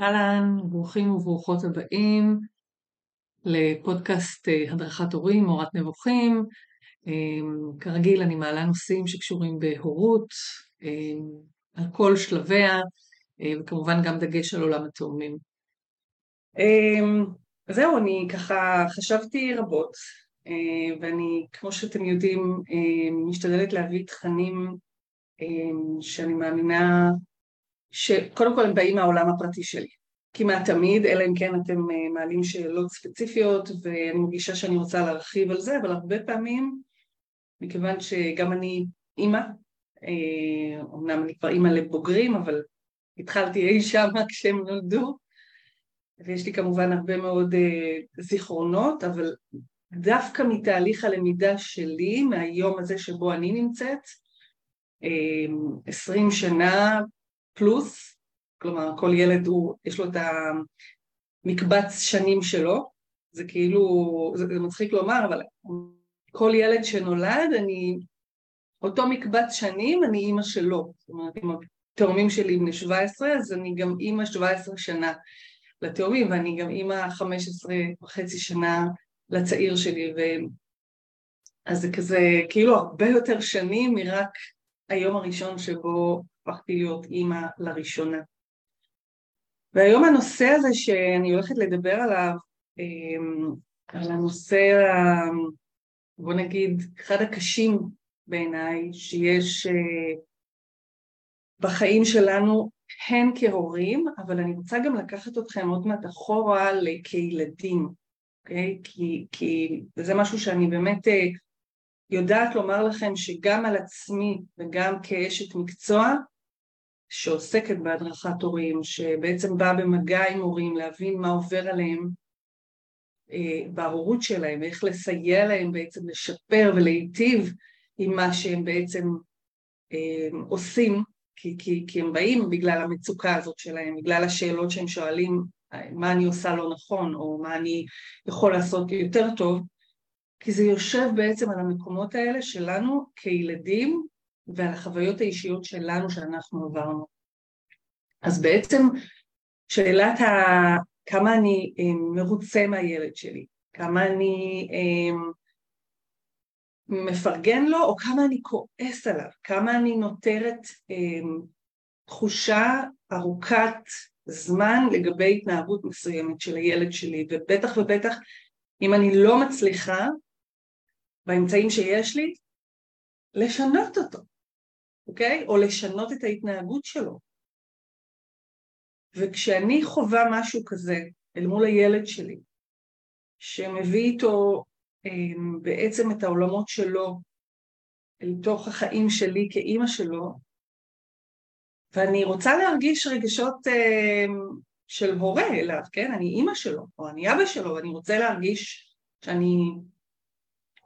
אהלן, ברוכים וברוכות הבאים לפודקאסט אה, הדרכת הורים, מורת נבוכים. אה, כרגיל אני מעלה נושאים שקשורים בהורות, אה, על כל שלביה, וכמובן גם דגש על עולם התאומים. זהו, אני ככה חשבתי רבות, ואני, כמו שאתם יודעים, משתדלת להביא תכנים שאני מאמינה שקודם כל הם באים מהעולם הפרטי שלי. כמעט תמיד, אלא אם כן אתם אה, מעלים שאלות ספציפיות ואני מרגישה שאני רוצה להרחיב על זה, אבל הרבה פעמים, מכיוון שגם אני אימא, אומנם אה, אני כבר אימא לבוגרים, אבל התחלתי אי שם כשהם נולדו, ויש לי כמובן הרבה מאוד אה, זיכרונות, אבל דווקא מתהליך הלמידה שלי, מהיום הזה שבו אני נמצאת, עשרים שנה פלוס, כלומר כל ילד הוא, יש לו את המקבץ שנים שלו, זה כאילו, זה, זה מצחיק לומר, אבל כל ילד שנולד, אני, אותו מקבץ שנים, אני אימא שלו, זאת אומרת, אם התאומים שלי בני 17, אז אני גם אימא 17 שנה לתאומים, ואני גם אימא 15 וחצי שנה לצעיר שלי, ו... אז זה כזה, כאילו הרבה יותר שנים מרק היום הראשון שבו הפכתי להיות אימא לראשונה. והיום הנושא הזה שאני הולכת לדבר עליו, אמ, על הנושא, בוא נגיד, אחד הקשים בעיניי שיש אה, בחיים שלנו, הן כהורים, אבל אני רוצה גם לקחת אתכם עוד מעט אחורה כילדים, אוקיי? כי, כי זה משהו שאני באמת אה, יודעת לומר לכם שגם על עצמי וגם כאשת מקצוע, שעוסקת בהדרכת הורים, שבעצם באה במגע עם הורים, להבין מה עובר עליהם אה, בהורות שלהם, איך לסייע להם בעצם לשפר ולהיטיב עם מה שהם בעצם אה, עושים, כי, כי, כי הם באים בגלל המצוקה הזאת שלהם, בגלל השאלות שהם שואלים מה אני עושה לא נכון, או מה אני יכול לעשות יותר טוב, כי זה יושב בעצם על המקומות האלה שלנו כילדים ועל החוויות האישיות שלנו שאנחנו עברנו. אז בעצם שאלת ה... כמה אני אה, מרוצה מהילד שלי, כמה אני אה, מפרגן לו או כמה אני כועס עליו, כמה אני נותרת אה, תחושה ארוכת זמן לגבי התנהגות מסוימת של הילד שלי, ובטח ובטח אם אני לא מצליחה באמצעים שיש לי, לשנות אותו. אוקיי? או לשנות את ההתנהגות שלו. וכשאני חווה משהו כזה אל מול הילד שלי, שמביא איתו אה, בעצם את העולמות שלו אל תוך החיים שלי כאימא שלו, ואני רוצה להרגיש רגשות אה, של הורה אליו, כן? אני אימא שלו, או אני אבא שלו, ואני רוצה להרגיש שאני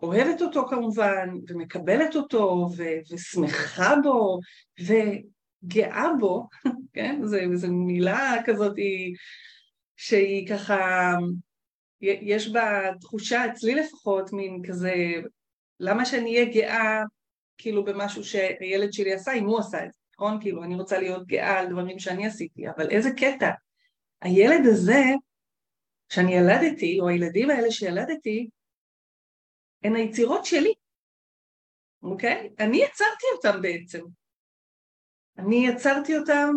אוהבת אותו כמובן, ומקבלת אותו, ו- ושמחה בו, וגאה בו, כן? זו מילה כזאת שהיא ככה, יש בה תחושה, אצלי לפחות, מין כזה, למה שאני אהיה גאה כאילו במשהו שהילד שלי עשה, אם הוא עשה את זה, נכון? כאילו, אני רוצה להיות גאה על דברים שאני עשיתי, אבל איזה קטע. הילד הזה, שאני ילדתי, או הילדים האלה שילדתי, הן היצירות שלי, אוקיי? אני יצרתי אותם בעצם. אני יצרתי אותם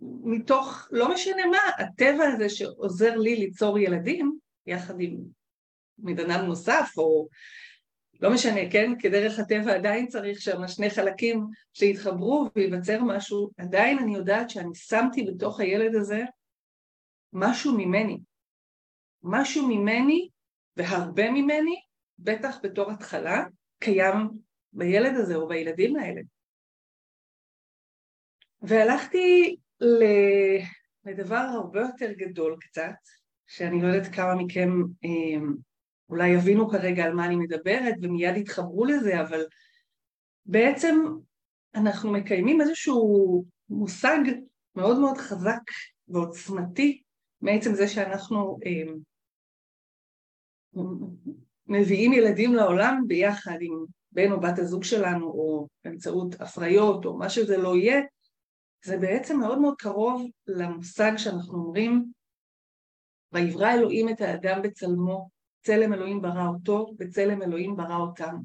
מתוך, לא משנה מה, הטבע הזה שעוזר לי ליצור ילדים, יחד עם מדענם נוסף, או לא משנה, כן? כדרך הטבע עדיין צריך שם שני חלקים שיתחברו וייווצר משהו, עדיין אני יודעת שאני שמתי בתוך הילד הזה משהו ממני. משהו ממני והרבה ממני, בטח בתור התחלה, קיים בילד הזה או בילדים האלה. והלכתי לדבר הרבה יותר גדול קצת, שאני לא יודעת כמה מכם אה, אולי יבינו כרגע על מה אני מדברת ומיד יתחברו לזה, אבל בעצם אנחנו מקיימים איזשהו מושג מאוד מאוד חזק ועוצמתי מעצם זה שאנחנו אה, מביאים ילדים לעולם ביחד עם בן או בת הזוג שלנו, או באמצעות הפריות, או מה שזה לא יהיה, זה בעצם מאוד מאוד קרוב למושג שאנחנו אומרים, ויברא אלוהים את האדם בצלמו, צלם אלוהים ברא אותו, בצלם אלוהים ברא אותם.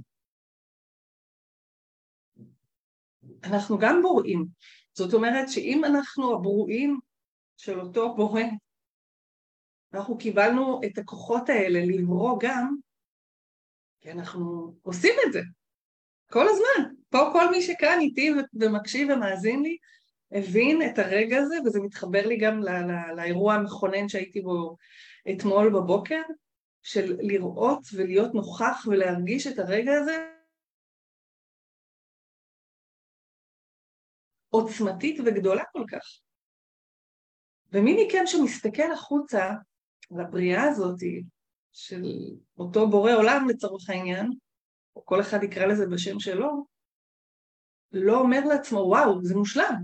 אנחנו גם בוראים. זאת אומרת שאם אנחנו הברואים של אותו בורא, אנחנו קיבלנו את הכוחות האלה לברוא גם, כי אנחנו עושים את זה כל הזמן. פה כל מי שכאן איתי ומקשיב ומאזין לי, הבין את הרגע הזה, וזה מתחבר לי גם לא, לא, לאירוע המכונן שהייתי בו אתמול בבוקר, של לראות ולהיות נוכח ולהרגיש את הרגע הזה, עוצמתית וגדולה כל כך. ומי מכם שמסתכל החוצה על הבריאה הזאת של אותו בורא עולם לצורך העניין, או כל אחד יקרא לזה בשם שלו, לא אומר לעצמו, וואו, זה מושלם.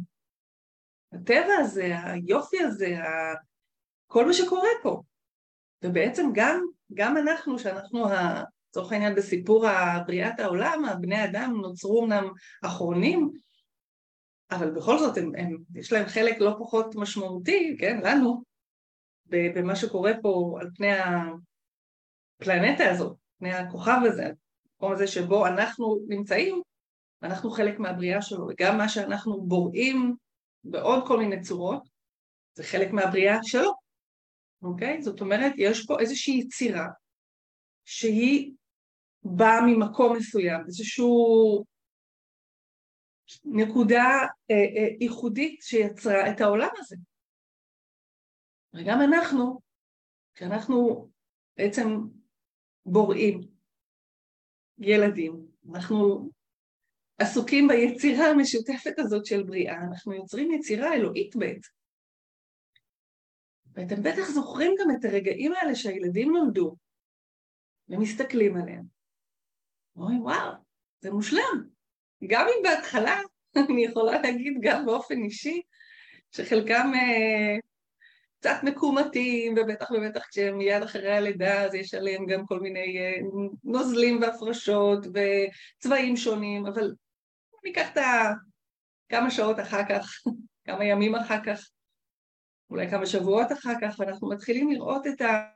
הטבע הזה, היופי הזה, כל מה שקורה פה. ובעצם גם, גם אנחנו, שאנחנו, לצורך העניין בסיפור בריאת העולם, הבני אדם נוצרו אמנם אחרונים, אבל בכל זאת הם, הם, יש להם חלק לא פחות משמעותי, כן, לנו, במה שקורה פה על פני הפלנטה הזאת, פני הכוכב הזה, המקום הזה שבו אנחנו נמצאים, אנחנו חלק מהבריאה שלו, וגם מה שאנחנו בוראים בעוד כל מיני צורות, זה חלק מהבריאה שלו, אוקיי? זאת אומרת, יש פה איזושהי יצירה שהיא באה ממקום מסוים, איזשהו נקודה אה, אה, ייחודית שיצרה את העולם הזה. וגם אנחנו, כשאנחנו בעצם בוראים ילדים, אנחנו עסוקים ביצירה המשותפת הזאת של בריאה, אנחנו יוצרים יצירה אלוהית בעצם. ואתם בטח זוכרים גם את הרגעים האלה שהילדים נולדו, ומסתכלים עליהם. אומרים, וואו, זה מושלם. גם אם בהתחלה, אני יכולה להגיד גם באופן אישי, שחלקם אה, קצת מקומטים, ובטח ובטח כשהם מיד אחרי הלידה אז יש עליהם גם כל מיני אה, נוזלים והפרשות וצבעים שונים, אבל ניקח את ה... כמה שעות אחר כך, כמה ימים אחר כך, אולי כמה שבועות אחר כך, ואנחנו מתחילים לראות את ה...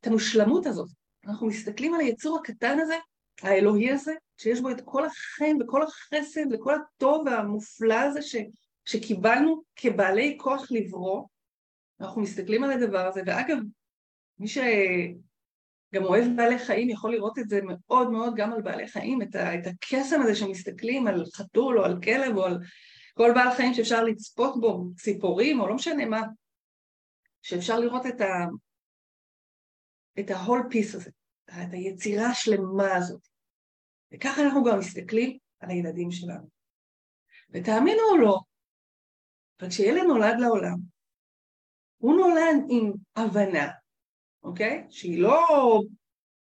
את המושלמות הזאת. אנחנו מסתכלים על היצור הקטן הזה, האלוהי הזה, שיש בו את כל החן וכל החסד וכל הטוב והמופלא הזה ש, שקיבלנו כבעלי כוח לברוא, אנחנו מסתכלים על הדבר הזה, ואגב, מי שגם אוהב בעלי חיים יכול לראות את זה מאוד מאוד גם על בעלי חיים, את, ה, את הקסם הזה שמסתכלים על חתול או על כלב או על כל בעל חיים שאפשר לצפות בו, ציפורים או לא משנה מה, שאפשר לראות את, ה, את ה-whole piece הזה, את היצירה השלמה הזאת. וככה אנחנו גם מסתכלים על הילדים שלנו. ותאמינו או לא, אבל כשילד נולד לעולם, הוא נולד עם הבנה, אוקיי? שהיא לא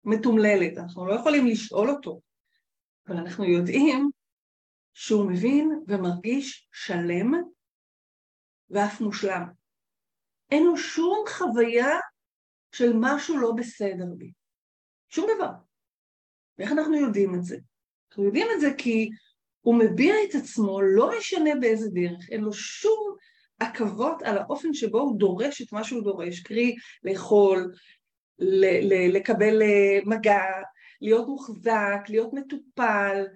מתומללת, אנחנו לא יכולים לשאול אותו, אבל אנחנו יודעים שהוא מבין ומרגיש שלם ואף מושלם. אין לו שום חוויה של משהו לא בסדר בי. שום דבר. ואיך אנחנו יודעים את זה? אנחנו יודעים את זה כי הוא מביע את עצמו, לא משנה באיזה דרך, אין לו שום עכבות על האופן שבו הוא דורש את מה שהוא דורש, קרי לאכול, לקבל אה, מגע, להיות מוחזק, להיות מטופל,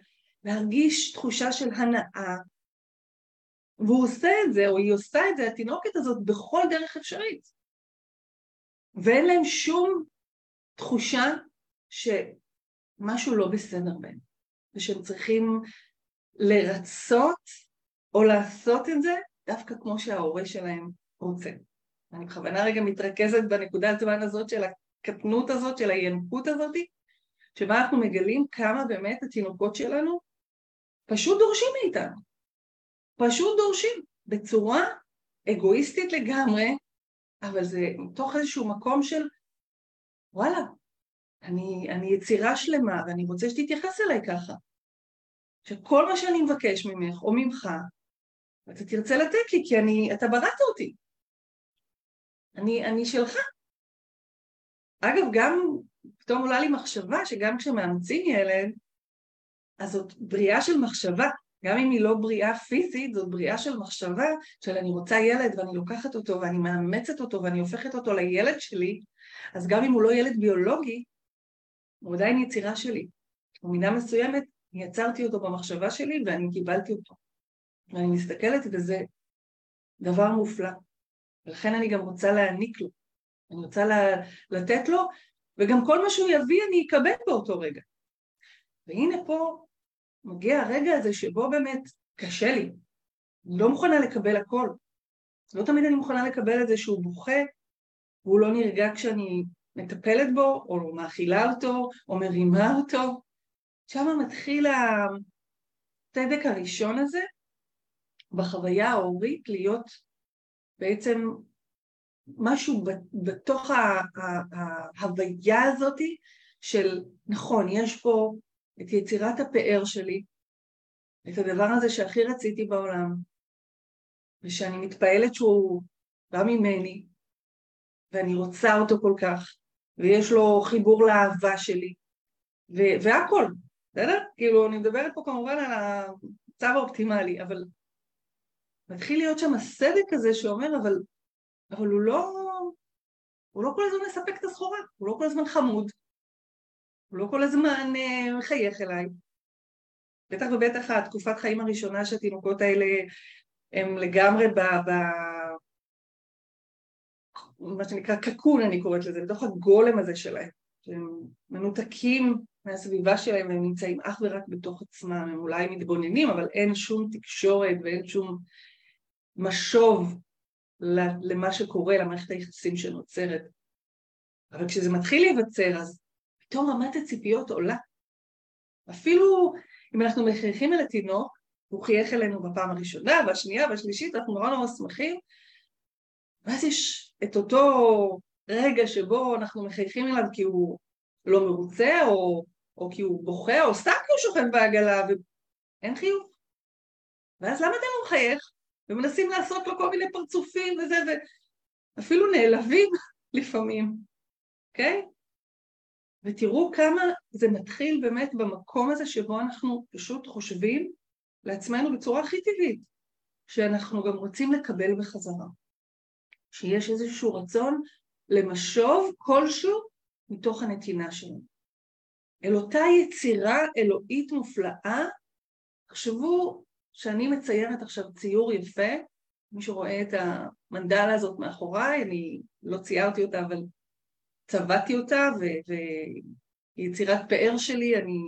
להרגיש תחושה של הנאה. והוא עושה את זה, או היא עושה את זה, התינוקת הזאת, בכל דרך אפשרית. ואין להם שום תחושה שמשהו לא בסדר בהם, ושהם צריכים לרצות או לעשות את זה דווקא כמו שההורה שלהם רוצה. אני בכוונה רגע מתרכזת בנקודת זמן הזאת של הקטנות הזאת, של הינקות הזאת, שבה אנחנו מגלים כמה באמת התינוקות שלנו פשוט דורשים מאיתנו. פשוט דורשים בצורה אגואיסטית לגמרי, אבל זה מתוך איזשהו מקום של וואלה, אני, אני יצירה שלמה ואני רוצה שתתייחס אליי ככה. שכל מה שאני מבקש ממך או ממך, אתה תרצה לתת לי כי אני, אתה בראת אותי. אני, אני שלך. אגב, גם פתאום עולה לי מחשבה שגם כשמאמצים ילד, אז זאת בריאה של מחשבה, גם אם היא לא בריאה פיזית, זאת בריאה של מחשבה של אני רוצה ילד ואני לוקחת אותו ואני מאמצת אותו ואני הופכת אותו לילד שלי, אז גם אם הוא לא ילד ביולוגי, הוא עדיין יצירה שלי. במידה מסוימת יצרתי אותו במחשבה שלי ואני קיבלתי אותו. ואני מסתכלת וזה דבר מופלא. ולכן אני גם רוצה להעניק לו. אני רוצה לתת לו, וגם כל מה שהוא יביא אני אקבל באותו רגע. והנה פה מגיע הרגע הזה שבו באמת קשה לי. אני לא מוכנה לקבל הכל. לא תמיד אני מוכנה לקבל את זה שהוא בוכה והוא לא נרגע כשאני מטפלת בו, או מאכילה אותו, או מרימה אותו. שם מתחיל הצדק הראשון הזה בחוויה ההורית להיות בעצם משהו בתוך ההוויה הזאת של נכון, יש פה את יצירת הפאר שלי, את הדבר הזה שהכי רציתי בעולם, ושאני מתפעלת שהוא בא ממני, ואני רוצה אותו כל כך, ויש לו חיבור לאהבה שלי, ו- והכל, בסדר? כאילו, אני מדברת פה כמובן על המצב האופטימלי, אבל מתחיל להיות שם הסדק הזה שאומר, אבל, אבל הוא לא, הוא לא כל הזמן מספק את הסחורה, הוא לא כל הזמן חמוד, הוא לא כל הזמן uh, מחייך אליי. בטח ובטח התקופת חיים הראשונה שהתינוקות האלה הם לגמרי ב... ב מה שנקרא קקון אני קוראת לזה, בתוך הגולם הזה שלהם, שהם מנותקים מהסביבה שלהם והם נמצאים אך ורק בתוך עצמם, הם אולי מתבוננים אבל אין שום תקשורת ואין שום משוב למה שקורה, למערכת היחסים שנוצרת. אבל כשזה מתחיל להיווצר אז פתאום רמת הציפיות עולה. אפילו אם אנחנו מחייכים אל התינוק, הוא חייך אלינו בפעם הראשונה, והשנייה והשלישית, אנחנו נורא נורא שמחים, ואז יש את אותו רגע שבו אנחנו מחייכים אליו כי הוא לא מרוצה, או, או כי הוא בוכה, או סתם כי הוא שוכב בעגלה, ואין חיוך. ואז למה אתה לא מחייך? ומנסים לעשות לו כל מיני פרצופים וזה, ואפילו נעלבים לפעמים, אוקיי? Okay? ותראו כמה זה מתחיל באמת במקום הזה שבו אנחנו פשוט חושבים לעצמנו בצורה הכי טבעית, שאנחנו גם רוצים לקבל בחזרה. שיש איזשהו רצון למשוב כלשהו מתוך הנתינה שלנו. אל אותה יצירה אלוהית מופלאה, תחשבו שאני מציירת עכשיו ציור יפה, מי שרואה את המנדלה הזאת מאחוריי, אני לא ציירתי אותה אבל צבעתי אותה ויצירת פאר שלי, אני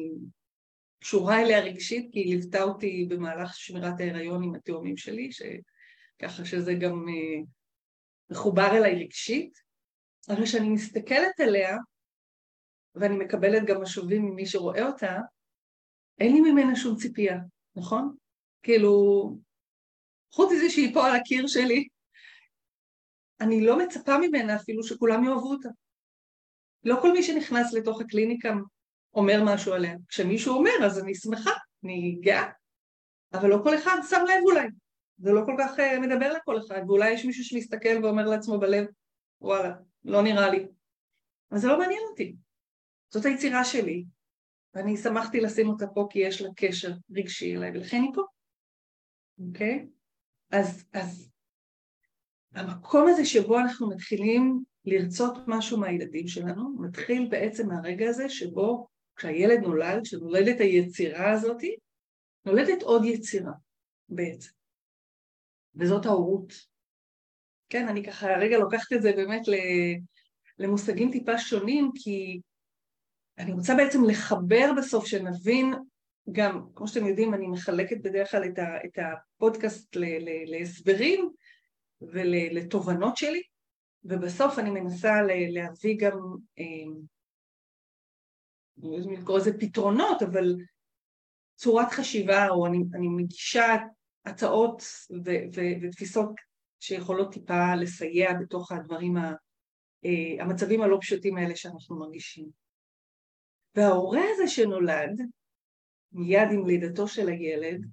קשורה אליה רגשית כי היא ליוותה אותי במהלך שמירת ההיריון עם התאומים שלי, ככה שזה גם אה, מחובר אליי רגשית, אבל כשאני מסתכלת עליה ואני מקבלת גם משובים ממי שרואה אותה, אין לי ממנה שום ציפייה, נכון? כאילו, חוץ מזה שהיא פה על הקיר שלי, אני לא מצפה ממנה אפילו שכולם יאהבו אותה. לא כל מי שנכנס לתוך הקליניקה אומר משהו עליה. כשמישהו אומר אז אני שמחה, אני גאה, אבל לא כל אחד שם לב אולי, זה לא כל כך uh, מדבר לכל אחד, ואולי יש מישהו שמסתכל ואומר לעצמו בלב, וואלה, לא נראה לי. אבל זה לא מעניין אותי. זאת היצירה שלי, ואני שמחתי לשים אותה פה כי יש לה קשר רגשי אליי, ולכן היא פה, אוקיי? אז, אז המקום הזה שבו אנחנו מתחילים לרצות משהו מהילדים שלנו, מתחיל בעצם מהרגע הזה שבו כשהילד נולד, כשנולדת היצירה הזאת, נולדת עוד יצירה בעצם, וזאת ההורות. כן, אני ככה רגע לוקחת את זה באמת למושגים טיפה שונים, כי אני רוצה בעצם לחבר בסוף, שנבין גם, כמו שאתם יודעים, אני מחלקת בדרך כלל את, ה, את הפודקאסט ל, ל, להסברים ולתובנות שלי, ובסוף אני מנסה להביא גם, אמ, אני לא יודעת לקרוא לזה פתרונות, אבל צורת חשיבה, או אני, אני מגישה הצעות ו, ו, ותפיסות שיכולות טיפה לסייע בתוך הדברים, ה, אה, המצבים הלא פשוטים האלה שאנחנו מרגישים. וההורה הזה שנולד, מיד עם לידתו של הילד,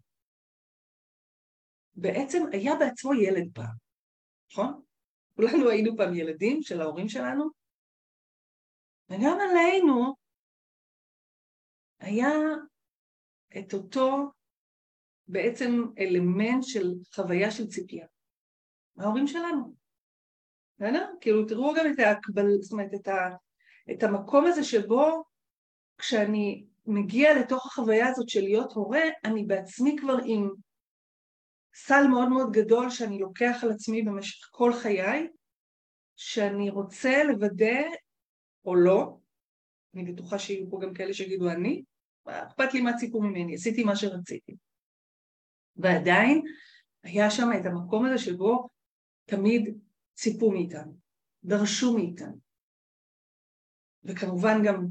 בעצם היה בעצמו ילד פעם, נכון? כולנו היינו פעם ילדים של ההורים שלנו, וגם עלינו היה את אותו בעצם אלמנט של חוויה של ציפייה. ההורים שלנו. בסדר? כאילו תראו גם את ההקבל, זאת אומרת את, ה, את המקום הזה שבו כשאני מגיע לתוך החוויה הזאת של להיות הורה, אני בעצמי כבר עם סל מאוד מאוד גדול שאני לוקח על עצמי במשך כל חיי, שאני רוצה לוודא, או לא, אני בטוחה שיהיו פה גם כאלה שיגידו אני, אכפת לי מה ציפו ממני, עשיתי מה שרציתי. ועדיין היה שם את המקום הזה שבו תמיד ציפו מאיתנו, דרשו מאיתנו. וכמובן גם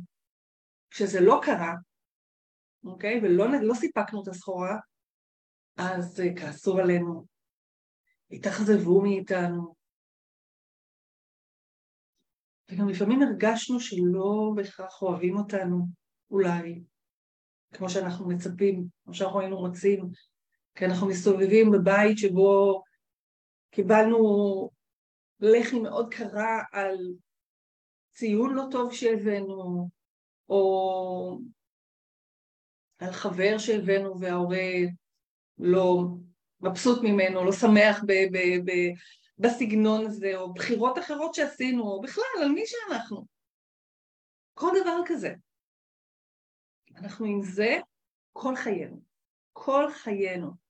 כשזה לא קרה, אוקיי, ולא לא סיפקנו את הסחורה, אז אה, כעסו עלינו, התאכזבו מאיתנו. וגם לפעמים הרגשנו שלא בהכרח אוהבים אותנו, אולי, כמו שאנחנו מצפים, כמו שאנחנו היינו רוצים, כי אנחנו מסתובבים בבית שבו קיבלנו לחי מאוד קרה על ציון לא טוב שהבאנו, או על חבר שהבאנו וההורה לא מבסוט ממנו, לא שמח ב- ב- ב- בסגנון הזה, או בחירות אחרות שעשינו, או בכלל, על מי שאנחנו. כל דבר כזה. אנחנו עם זה כל חיינו. כל חיינו.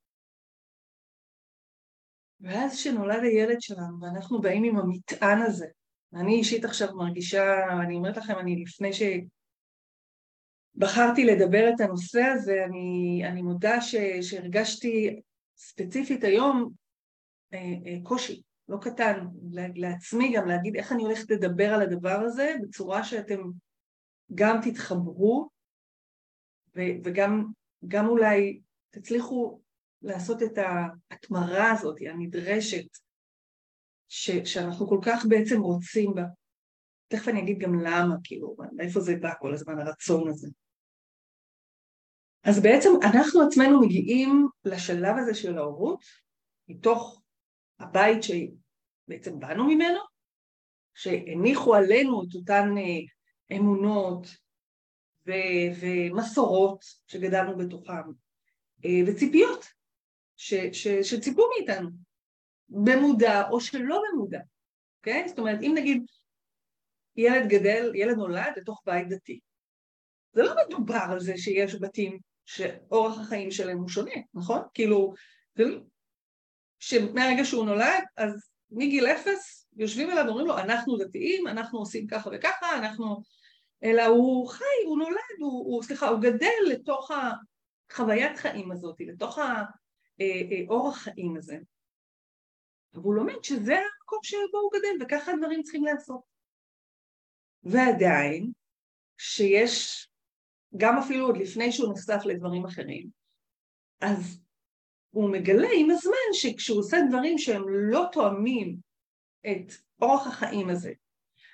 ואז כשנולד הילד שלנו, ואנחנו באים עם המטען הזה, אני אישית עכשיו מרגישה, אני אומרת לכם, אני לפני שבחרתי לדבר את הנושא הזה, אני, אני מודה ש, שהרגשתי ספציפית היום אה, אה, קושי, לא קטן, לעצמי גם להגיד איך אני הולכת לדבר על הדבר הזה בצורה שאתם גם תתחברו וגם גם אולי תצליחו לעשות את ההתמרה הזאת הנדרשת ש, שאנחנו כל כך בעצם רוצים בה. תכף אני אגיד גם למה, כאילו, מאיפה זה בא כל הזמן, הרצון הזה. אז בעצם אנחנו עצמנו מגיעים לשלב הזה של ההורות, מתוך הבית שבעצם באנו ממנו, שהניחו עלינו את אותן אה, אמונות ו- ומסורות שגדלנו בתוכם, אה, וציפיות שציפו מאיתנו, במודע או שלא במודע, אוקיי? Okay? זאת אומרת, אם נגיד ילד גדל, ילד נולד לתוך בית דתי, זה לא מדובר על זה שיש בתים שאורח החיים שלהם הוא שונה, נכון? כאילו, זה לא... שמהרגע שהוא נולד, אז מגיל אפס יושבים אליו ואומרים לו, אנחנו דתיים, אנחנו עושים ככה וככה, אנחנו... אלא הוא חי, הוא נולד, הוא, הוא סליחה, הוא גדל לתוך החוויית חיים הזאת, לתוך אה, אה, חיים הזה. והוא לומד שזה המקום שבו הוא גדל, וככה הדברים צריכים לעשות. ועדיין, שיש, גם אפילו עוד לפני שהוא נחשף לדברים אחרים, אז הוא מגלה עם הזמן שכשהוא עושה דברים שהם לא תואמים את אורח החיים הזה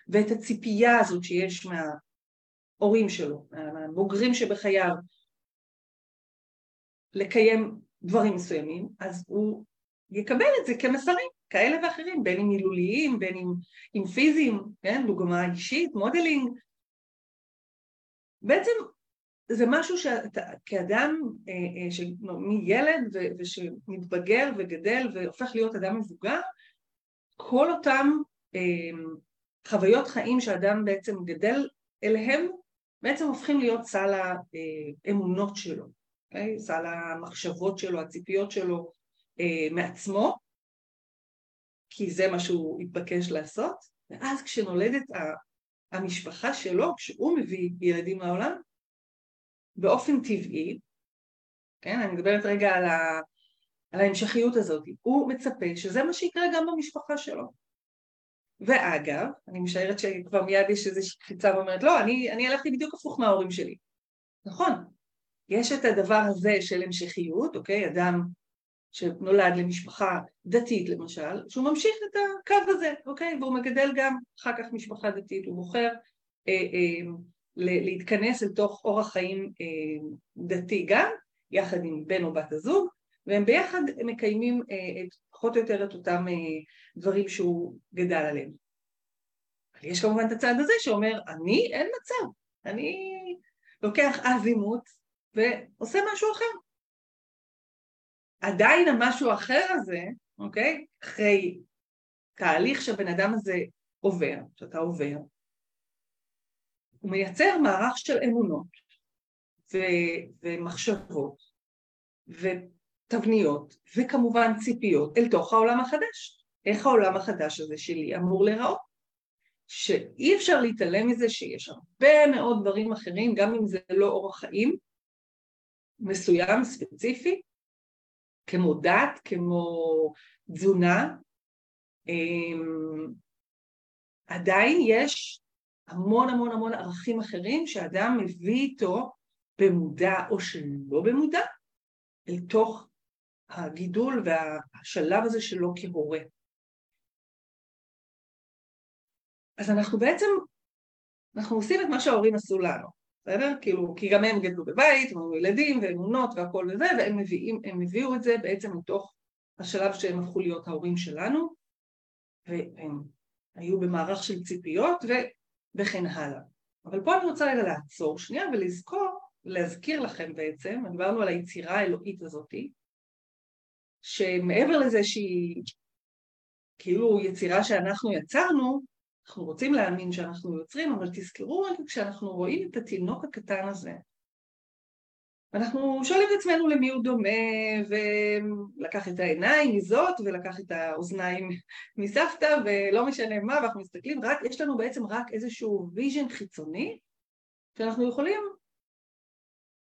ואת הציפייה הזאת שיש מההורים שלו, מהבוגרים שבחייו, לקיים דברים מסוימים, אז הוא יקבל את זה כמסרים כאלה ואחרים, בין אם מילוליים, בין אם, אם פיזיים, כן, דוגמה אישית, modeling. בעצם זה משהו שאתה כאדם, אה, אה, מילד ושמתבגר וגדל והופך להיות אדם מבוגר, כל אותם אה, חוויות חיים שאדם בעצם גדל אליהם, בעצם הופכים להיות סל האמונות שלו? אוקיי? סל המחשבות שלו, הציפיות שלו מעצמו, כי זה מה שהוא התבקש לעשות, ואז כשנולדת המשפחה שלו, כשהוא מביא ילדים לעולם, באופן טבעי, כן, אני מדברת רגע על, ה, על ההמשכיות הזאת, הוא מצפה שזה מה שיקרה גם במשפחה שלו. ואגב, אני משערת שכבר מיד יש איזושהי קפיצה ואומרת, לא, אני, אני הלכתי בדיוק הפוך מההורים שלי. נכון, יש את הדבר הזה של המשכיות, אוקיי? אדם שנולד למשפחה דתית למשל, שהוא ממשיך את הקו הזה, אוקיי? והוא מגדל גם אחר כך משפחה דתית, הוא בוחר אה, אה, להתכנס אל תוך אורח חיים אה, דתי גם, יחד עם בן או בת הזוג, והם ביחד מקיימים אה, את, פחות או יותר את אותם אה, דברים שהוא גדל עליהם. אבל יש כמובן את הצד הזה שאומר, אני, אין מצב, אני לוקח אזימות ועושה משהו אחר. עדיין המשהו האחר הזה, אוקיי? אחרי תהליך שהבן אדם הזה עובר, שאתה עובר, הוא מייצר מערך של אמונות ו- ומחשבות ותבניות וכמובן ציפיות אל תוך העולם החדש. איך העולם החדש הזה שלי אמור להיראות? שאי אפשר להתעלם מזה שיש הרבה מאוד דברים אחרים, גם אם זה לא אורח חיים מסוים, ספציפי, כמו דת, כמו תזונה, אמ, עדיין יש המון המון המון ערכים אחרים שאדם מביא איתו במודע או שלא במודע אל תוך הגידול והשלב הזה שלו כהורה. אז אנחנו בעצם, אנחנו עושים את מה שההורים עשו לנו, בסדר? כאילו, כי גם הם גדלו בבית, הם היו ילדים ואמונות והכל וזה, והם מביאים, הביאו את זה בעצם מתוך השלב שהם הפכו להיות ההורים שלנו, והם היו במערך של ציפיות. וכן הלאה. אבל פה אני רוצה רגע לעצור שנייה ולזכור, להזכיר לכם בעצם, דיברנו על היצירה האלוהית הזאתי, שמעבר לזה שהיא כאילו יצירה שאנחנו יצרנו, אנחנו רוצים להאמין שאנחנו יוצרים, אבל תזכרו רגע כשאנחנו רואים את התינוק הקטן הזה, ואנחנו שואלים את עצמנו למי הוא דומה, ולקח את העיניים מזאת, ולקח את האוזניים מסבתא, ולא משנה מה, ואנחנו מסתכלים, רק, יש לנו בעצם רק איזשהו vision חיצוני, שאנחנו יכולים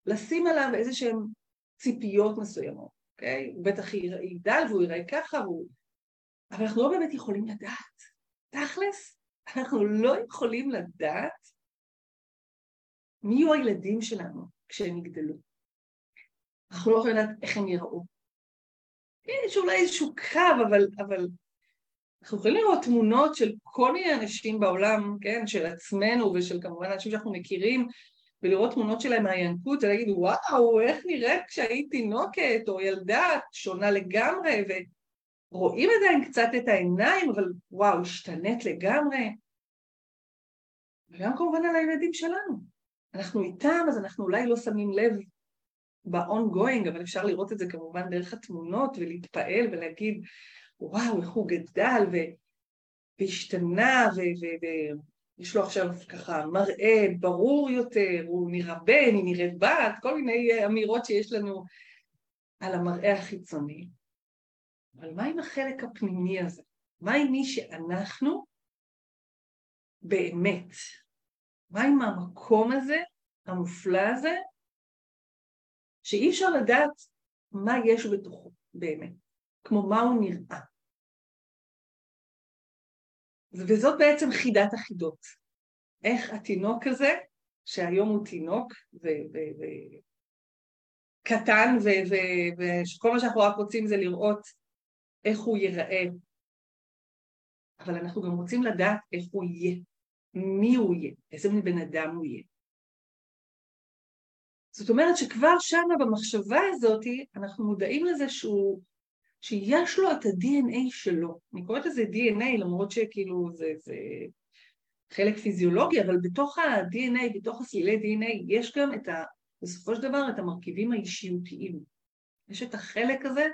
לשים עליו איזה שהן ציפיות מסוימות, אוקיי? הוא בטח יגדל והוא יראה ככה, והוא... אבל אנחנו לא באמת יכולים לדעת. תכלס, אנחנו לא יכולים לדעת מי יהיו הילדים שלנו כשהם יגדלו. אנחנו לא יכולים לדעת איך הם יראו. יש אולי איזשהו קו, אבל, אבל אנחנו יכולים לראות תמונות של כל מיני אנשים בעולם, כן, של עצמנו ושל כמובן אנשים שאנחנו מכירים, ולראות תמונות שלהם מהינקות, ולהגיד, וואו, איך נראית כשהיית תינוקת או ילדה שונה לגמרי, ורואים עדיין קצת את העיניים, אבל וואו, השתנית לגמרי. וגם כמובן על הילדים שלנו. אנחנו איתם, אז אנחנו אולי לא שמים לב ב-ongoing, אבל אפשר לראות את זה כמובן דרך התמונות ולהתפעל ולהגיד, וואו, איך הוא גדל ו- והשתנה ויש לו עכשיו ככה מראה ברור יותר, הוא נראה בן, היא נראית בת, כל מיני אמירות שיש לנו על המראה החיצוני. אבל מה עם החלק הפנימי הזה? מה עם מי שאנחנו באמת? מה עם המקום הזה, המופלא הזה, שאי אפשר לדעת מה יש בתוכו באמת, כמו מה הוא נראה. וזאת בעצם חידת החידות. איך התינוק הזה, שהיום הוא תינוק וקטן, וכל מה שאנחנו רק רוצים זה לראות איך הוא ייראה, אבל אנחנו גם רוצים לדעת איך הוא יהיה, מי הוא יהיה, איזה בן אדם הוא יהיה. זאת אומרת שכבר שמה במחשבה הזאת אנחנו מודעים לזה שהוא, שיש לו את ה-DNA שלו. אני קוראת לזה DNA למרות שכאילו זה, זה חלק פיזיולוגי, אבל בתוך ה-DNA, בתוך הסלילי DNA, יש גם את ה... בסופו של דבר את המרכיבים האישיותיים. יש את החלק הזה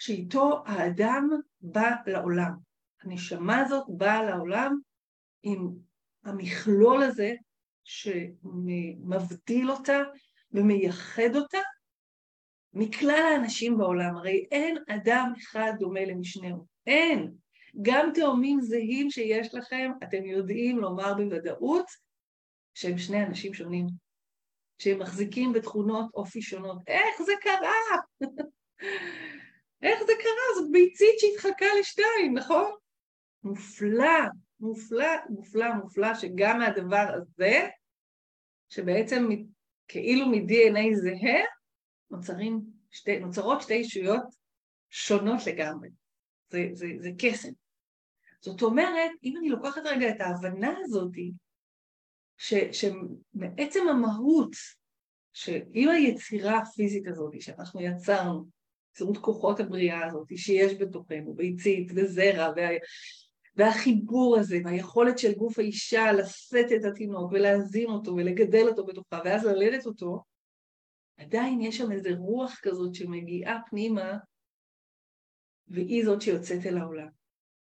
שאיתו האדם בא לעולם. הנשמה הזאת באה לעולם עם המכלול הזה שמבדיל אותה ומייחד אותה מכלל האנשים בעולם. הרי אין אדם אחד דומה למשנהו. אין. גם תאומים זהים שיש לכם, אתם יודעים לומר בוודאות שהם שני אנשים שונים, שהם מחזיקים בתכונות אופי שונות. איך זה קרה? איך זה קרה? זאת ביצית שהתחלקה לשתיים, נכון? מופלא, מופלא, מופלא, מופלא, שגם מהדבר הזה, שבעצם כאילו מ-DNA זהה, נוצרים שתי, נוצרות שתי ישויות שונות לגמרי. זה, זה, זה קסם. זאת אומרת, אם אני לוקחת רגע את ההבנה הזאת, ש, שמעצם המהות, שעם היצירה הפיזית הזאת שאנחנו יצרנו, יצירות כוחות הבריאה הזאת שיש בתוכנו, ביצית וזרע, וה, והחיבור הזה והיכולת של גוף האישה לשאת את התינוק ולהזין אותו ולגדל אותו בתוכה ואז ללדת אותו, עדיין יש שם איזה רוח כזאת שמגיעה פנימה, והיא זאת שיוצאת אל העולם.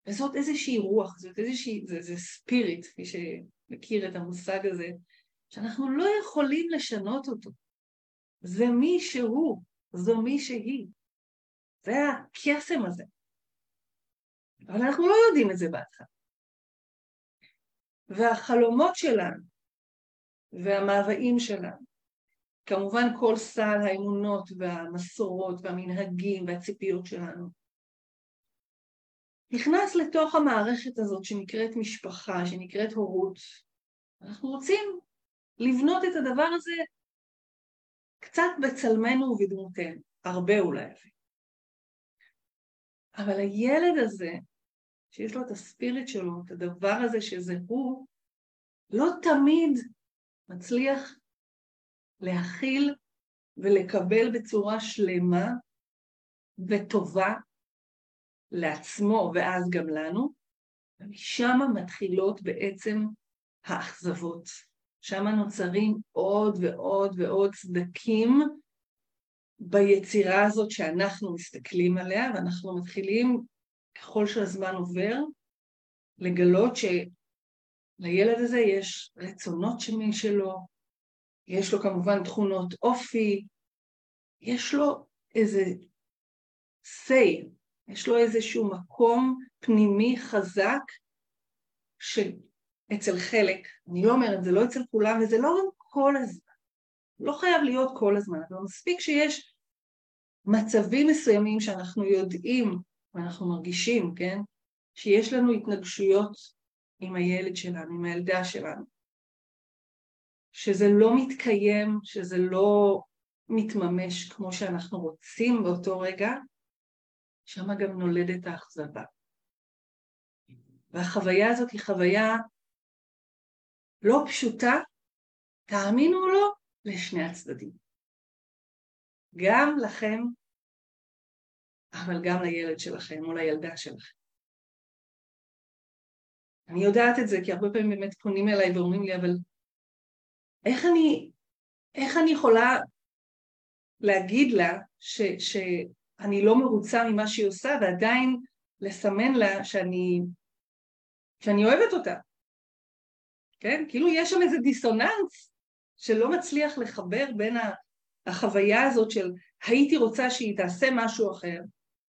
וזאת איזושהי רוח, זאת איזושהי, זה, זה ספיריט, מי שמכיר את המושג הזה, שאנחנו לא יכולים לשנות אותו. זה מי שהוא, זו מי שהיא. זה הקסם הזה. אבל אנחנו לא יודעים את זה בהתחלה. והחלומות שלנו והמאוויים שלנו, כמובן כל סל האמונות והמסורות והמנהגים והציפיות שלנו, נכנס לתוך המערכת הזאת שנקראת משפחה, שנקראת הורות. אנחנו רוצים לבנות את הדבר הזה קצת בצלמנו ובדמותנו, הרבה אולי אפילו. אבל הילד הזה, שיש לו את הספיריט שלו, את הדבר הזה שזה הוא, לא תמיד מצליח להכיל ולקבל בצורה שלמה וטובה לעצמו ואז גם לנו, ומשם מתחילות בעצם האכזבות. שם נוצרים עוד ועוד ועוד סדקים ביצירה הזאת שאנחנו מסתכלים עליה, ואנחנו מתחילים, ככל שהזמן עובר, לגלות שלילד הזה יש רצונות משלו, יש לו כמובן תכונות אופי, יש לו איזה say, יש לו איזשהו מקום פנימי חזק שאצל חלק, אני לא אומרת, זה לא אצל כולם וזה לא גם כל הזמן, לא חייב להיות כל הזמן, אבל מספיק שיש מצבים מסוימים שאנחנו יודעים ואנחנו מרגישים, כן, שיש לנו התנגשויות עם הילד שלנו, עם הילדה שלנו, שזה לא מתקיים, שזה לא מתממש כמו שאנחנו רוצים באותו רגע, שם גם נולדת האכזבה. והחוויה הזאת היא חוויה לא פשוטה, תאמינו או לא, לשני הצדדים. גם לכם, אבל גם לילד שלכם או לילדה שלכם. אני יודעת את זה כי הרבה פעמים באמת פונים אליי ואומרים לי, אבל איך אני, איך אני יכולה להגיד לה ש, שאני לא מרוצה ממה שהיא עושה ועדיין לסמן לה שאני, שאני אוהבת אותה, כן? כאילו יש שם איזה דיסוננס שלא מצליח לחבר בין החוויה הזאת של הייתי רוצה שהיא תעשה משהו אחר,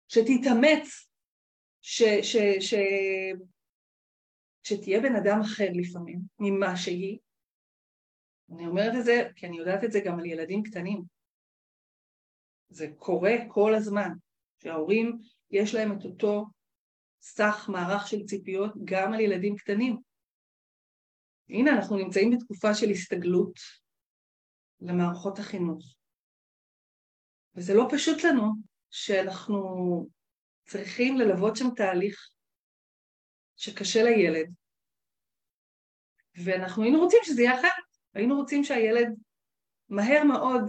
שתתאמץ, ש, ש, ש, שתהיה בן אדם אחר לפעמים ממה שהיא, אני אומרת את זה כי אני יודעת את זה גם על ילדים קטנים. זה קורה כל הזמן, שההורים יש להם את אותו סך מערך של ציפיות גם על ילדים קטנים. הנה, אנחנו נמצאים בתקופה של הסתגלות למערכות החינוך. וזה לא פשוט לנו שאנחנו צריכים ללוות שם תהליך שקשה לילד, ואנחנו היינו רוצים שזה יהיה אחרת. היינו רוצים שהילד מהר מאוד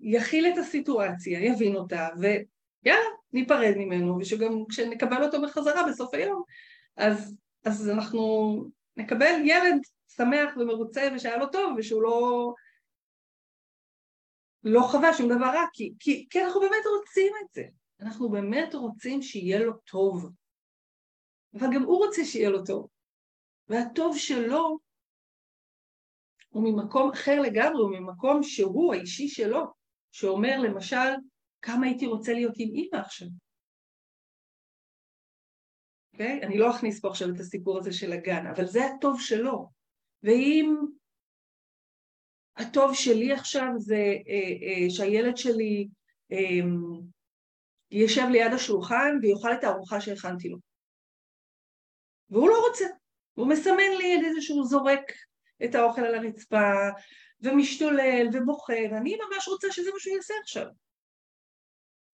יכיל את הסיטואציה, יבין אותה, ויאללה, ניפרד ממנו, ושגם כשנקבל אותו בחזרה בסוף היום, אז, אז אנחנו נקבל ילד שמח ומרוצה ושהיה לו טוב, ושהוא לא, לא חווה שום דבר רע, כי, כי, כי אנחנו באמת רוצים את זה. אנחנו באמת רוצים שיהיה לו טוב. אבל גם הוא רוצה שיהיה לו טוב. והטוב שלו הוא ממקום אחר לגמרי, הוא ממקום שהוא האישי שלו, שאומר למשל, כמה הייתי רוצה להיות עם אימא עכשיו. Okay? אוקיי? אני לא אכניס פה עכשיו את הסיפור הזה של הגן, אבל זה הטוב שלו. ואם הטוב שלי עכשיו זה אה, אה, שהילד שלי אה, יישב ליד השולחן ויאכל את הארוחה שהכנתי לו. והוא לא רוצה, הוא מסמן לי איזשהו זורק את האוכל על הרצפה, ומשתולל ובוכה, ואני ממש רוצה שזה מה שהוא יעשה עכשיו.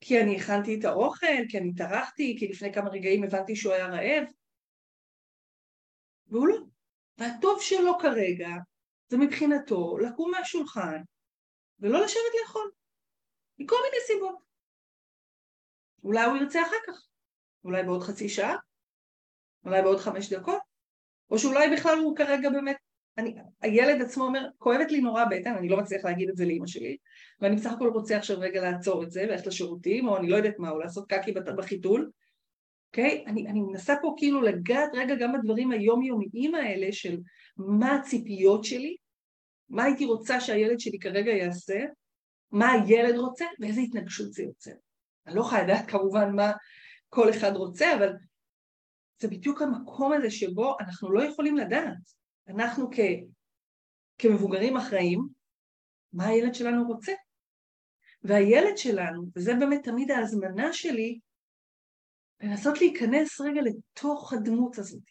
כי אני הכנתי את האוכל, כי אני טרחתי, כי לפני כמה רגעים הבנתי שהוא היה רעב. והוא לא. והטוב שלו כרגע זה מבחינתו לקום מהשולחן ולא לשבת לאכול, מכל מיני סיבות. אולי הוא ירצה אחר כך, אולי בעוד חצי שעה, אולי בעוד חמש דקות, או שאולי בכלל הוא כרגע באמת אני, הילד עצמו אומר, כואבת לי נורא בטן, אני לא מצליח להגיד את זה לאימא שלי, ואני בסך הכל רוצה עכשיו רגע לעצור את זה, וללכת לשירותים, או אני לא יודעת מה, או לעשות קקי בחיתול, אוקיי? Okay? אני, אני מנסה פה כאילו לגעת רגע גם בדברים היומיומיים האלה של מה הציפיות שלי, מה הייתי רוצה שהילד שלי כרגע יעשה, מה הילד רוצה ואיזה התנגשות זה יוצר. אני לא יכולה לדעת כמובן מה כל אחד רוצה, אבל זה בדיוק המקום הזה שבו אנחנו לא יכולים לדעת. אנחנו כ, כמבוגרים אחראים, מה הילד שלנו רוצה. והילד שלנו, וזה באמת תמיד ההזמנה שלי, לנסות להיכנס רגע לתוך הדמות הזאת.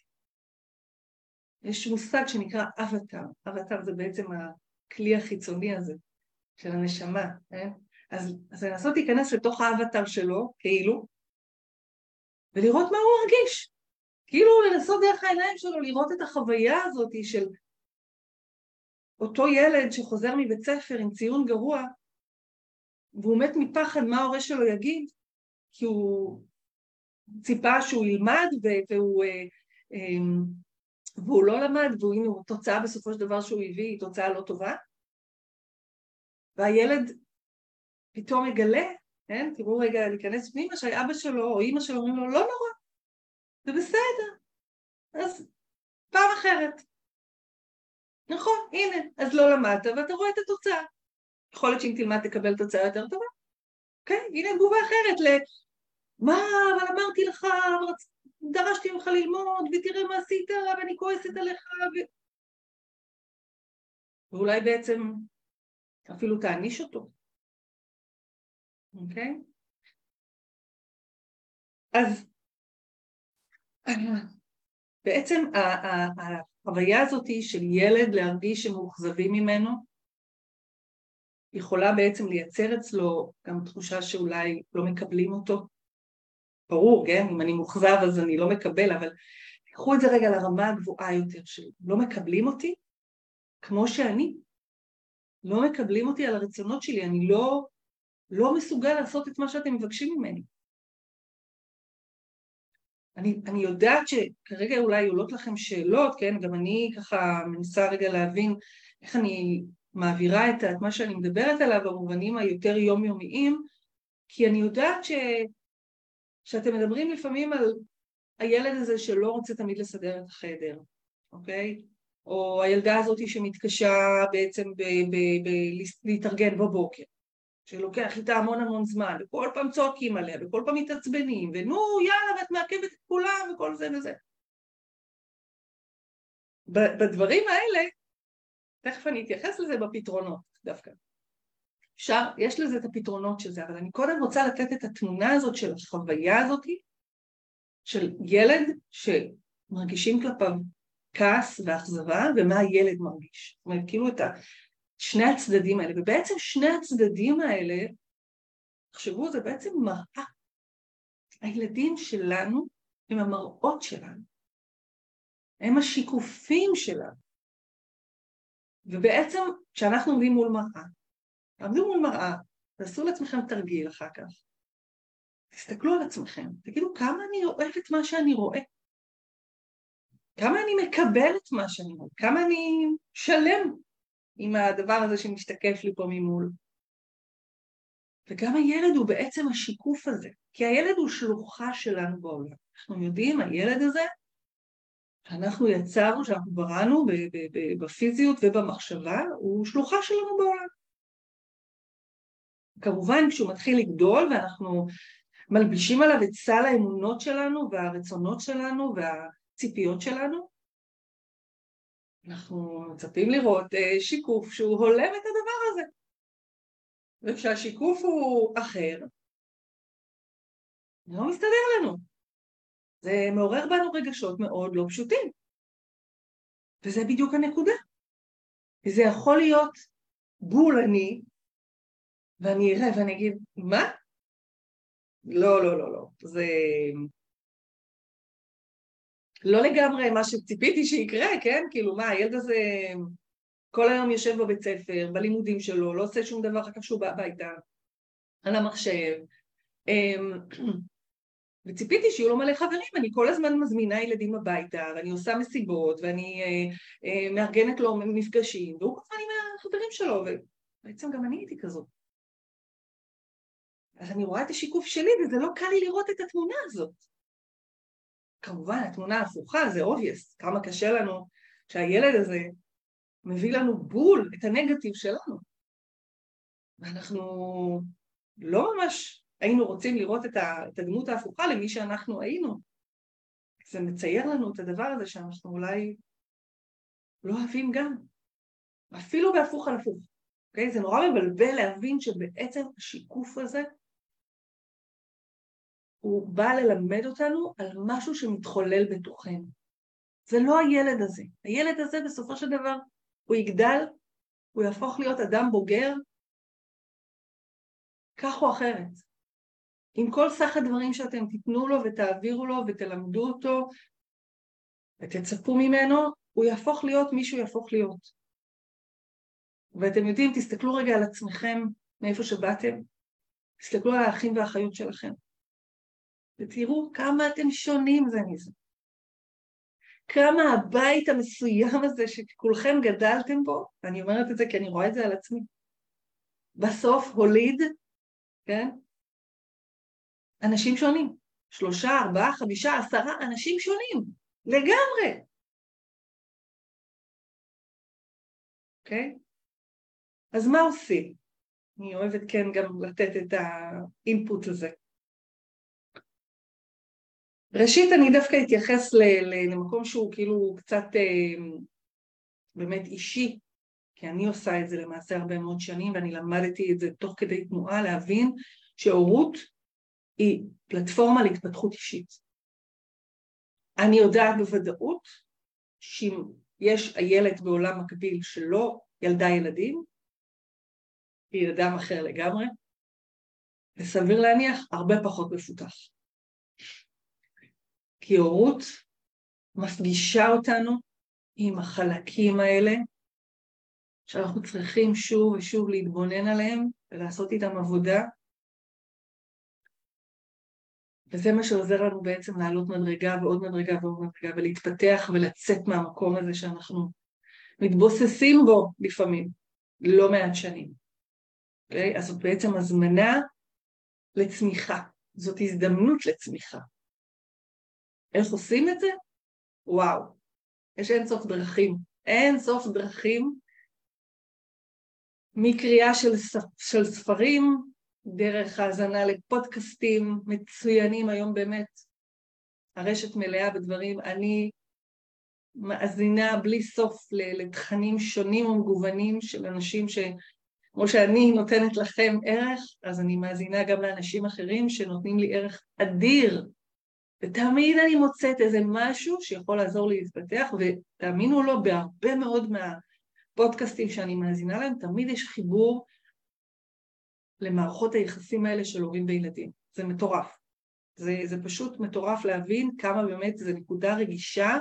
יש מושג שנקרא אבטר, אבטר זה בעצם הכלי החיצוני הזה של הנשמה, כן? אז, אז לנסות להיכנס לתוך האבטר שלו, כאילו, ולראות מה הוא מרגיש. כאילו לנסות דרך העיניים שלו לראות את החוויה הזאת של אותו ילד שחוזר מבית ספר עם ציון גרוע והוא מת מפחד מה ההורה שלו יגיד כי הוא ציפה שהוא ילמד והוא, אה, אמ, והוא לא למד והנה התוצאה בסופו של דבר שהוא הביא היא תוצאה לא טובה והילד פתאום מגלה, כן? תראו רגע להיכנס פנימה שאבא שלו או אימא שלו אומרים לו לא נורא זה בסדר, אז פעם אחרת. נכון, הנה, אז לא למדת ואתה רואה את התוצאה. יכול להיות שאם תלמד תקבל תוצאה יותר טובה. כן, הנה תגובה אחרת. מה, אבל אמרתי לך, דרשתי ממך ללמוד, ותראה מה עשית, ואני כועסת עליך, ו... ואולי בעצם אפילו תעניש אותו. אוקיי? אז בעצם החוויה הזאת של ילד להרגיש שמאוכזבים ממנו יכולה בעצם לייצר אצלו גם תחושה שאולי לא מקבלים אותו. ברור, כן? אם אני מאוכזב אז אני לא מקבל, אבל קחו את זה רגע לרמה הגבוהה יותר של לא מקבלים אותי כמו שאני. לא מקבלים אותי על הרצונות שלי, אני לא, לא מסוגל לעשות את מה שאתם מבקשים ממני. אני, אני יודעת שכרגע אולי עולות לכם שאלות, כן, גם אני ככה מנסה רגע להבין איך אני מעבירה את מה שאני מדברת עליו במובנים היותר יומיומיים, כי אני יודעת ש, שאתם מדברים לפעמים על הילד הזה שלא רוצה תמיד לסדר את החדר, אוקיי? או הילדה הזאת שמתקשה בעצם להתארגן בבוקר, שלוקח איתה המון המון זמן, וכל פעם צועקים עליה, וכל פעם מתעצבנים, ונו יאללה ואת מעכבת את כולם וכל זה וזה. בדברים האלה, תכף אני אתייחס לזה בפתרונות דווקא. אפשר, יש לזה את הפתרונות של זה, אבל אני קודם רוצה לתת את התמונה הזאת של החוויה הזאת של ילד שמרגישים כלפיו כעס ואכזבה, ומה הילד מרגיש. זאת אומרת, כאילו את. שני הצדדים האלה, ובעצם שני הצדדים האלה, תחשבו, זה בעצם מראה. הילדים שלנו הם המראות שלנו, הם השיקופים שלנו. ובעצם כשאנחנו עומדים מול מראה, תעמדו מול מראה, תעשו לעצמכם תרגיל אחר כך, תסתכלו על עצמכם, תגידו כמה אני אוהב את מה שאני רואה, כמה אני מקבל את מה שאני רואה, כמה אני שלם עם הדבר הזה שמשתקף לי פה ממול. וגם הילד הוא בעצם השיקוף הזה, כי הילד הוא שלוחה שלנו בעולם. אנחנו יודעים, הילד הזה, שאנחנו יצרנו, שאנחנו בראנו בפיזיות ובמחשבה, הוא שלוחה שלנו בעולם. כמובן כשהוא מתחיל לגדול ואנחנו מלבישים עליו את סל האמונות שלנו והרצונות שלנו והציפיות שלנו, אנחנו מצפים לראות אה, שיקוף שהוא הולם את הדבר הזה. וכשהשיקוף הוא אחר, זה לא מסתדר לנו. זה מעורר בנו רגשות מאוד לא פשוטים. וזה בדיוק הנקודה. זה יכול להיות בול אני, ואני אראה ואני אגיד, מה? לא, לא, לא, לא. זה לא לגמרי מה שציפיתי שיקרה, כן? כאילו מה, הילד הזה כל היום יושב בבית ספר, בלימודים שלו, לא עושה שום דבר אחר כך שהוא בא הביתה, על המחשב. אמ, וציפיתי שיהיו לו מלא חברים, אני כל הזמן מזמינה ילדים הביתה, ואני עושה מסיבות, ואני אה, אה, מארגנת לו מפגשים, והוא כל הזמן עם החברים שלו, ובעצם גם אני הייתי כזאת. אז אני רואה את השיקוף שלי, וזה לא קל לי לראות את התמונה הזאת. כמובן, התמונה ההפוכה זה obvious, כמה קשה לנו שהילד הזה מביא לנו בול את הנגטיב שלנו. ואנחנו לא ממש היינו רוצים לראות את הדמות ההפוכה למי שאנחנו היינו. זה מצייר לנו את הדבר הזה שאנחנו אולי לא אוהבים גם. אפילו בהפוך על הפוך. אוקיי? זה נורא מבלבל להבין שבעצם השיקוף הזה הוא בא ללמד אותנו על משהו שמתחולל בתוכנו. זה לא הילד הזה. הילד הזה בסופו של דבר הוא יגדל, הוא יהפוך להיות אדם בוגר, כך או אחרת. עם כל סך הדברים שאתם תיתנו לו ותעבירו לו ותלמדו אותו ותצפו ממנו, הוא יהפוך להיות מי שהוא יהפוך להיות. ואתם יודעים, תסתכלו רגע על עצמכם מאיפה שבאתם, תסתכלו על האחים והאחיות שלכם, ותראו כמה אתם שונים זה מזה. כמה הבית המסוים הזה שכולכם גדלתם בו, ואני אומרת את זה כי אני רואה את זה על עצמי, בסוף הוליד, כן? אנשים שונים. שלושה, ארבעה, חמישה, עשרה אנשים שונים, לגמרי. אוקיי? Okay? אז מה עושים? אני אוהבת כן גם לתת את האינפוט הזה. ראשית אני דווקא אתייחס למקום שהוא כאילו קצת אה, באמת אישי, כי אני עושה את זה למעשה הרבה מאוד שנים ואני למדתי את זה תוך כדי תנועה להבין שהורות היא פלטפורמה להתפתחות אישית. אני יודעת בוודאות שאם יש איילת בעולם מקביל שלא ילדה ילדים, היא אדם אחר לגמרי, וסביר להניח הרבה פחות מפותח. כי הורות מפגישה אותנו עם החלקים האלה שאנחנו צריכים שוב ושוב להתבונן עליהם ולעשות איתם עבודה וזה מה שעוזר לנו בעצם לעלות מדרגה ועוד מדרגה ועוד מדרגה ולהתפתח ולצאת מהמקום הזה שאנחנו מתבוססים בו לפעמים, לא מעט שנים. Okay? אוקיי? אז זאת בעצם הזמנה לצמיחה, זאת הזדמנות לצמיחה. איך עושים את זה? וואו, יש אין סוף דרכים, אין סוף דרכים מקריאה של, של ספרים, דרך האזנה לפודקאסטים מצוינים היום באמת. הרשת מלאה בדברים. אני מאזינה בלי סוף לתכנים שונים ומגוונים של אנשים ש... כמו שאני נותנת לכם ערך, אז אני מאזינה גם לאנשים אחרים שנותנים לי ערך אדיר. ותמיד אני מוצאת איזה משהו שיכול לעזור לי להתפתח, ותאמינו או לא, בהרבה מאוד מהפודקאסטים שאני מאזינה להם, תמיד יש חיבור למערכות היחסים האלה של הורים וילדים. זה מטורף. זה, זה פשוט מטורף להבין כמה באמת זו נקודה רגישה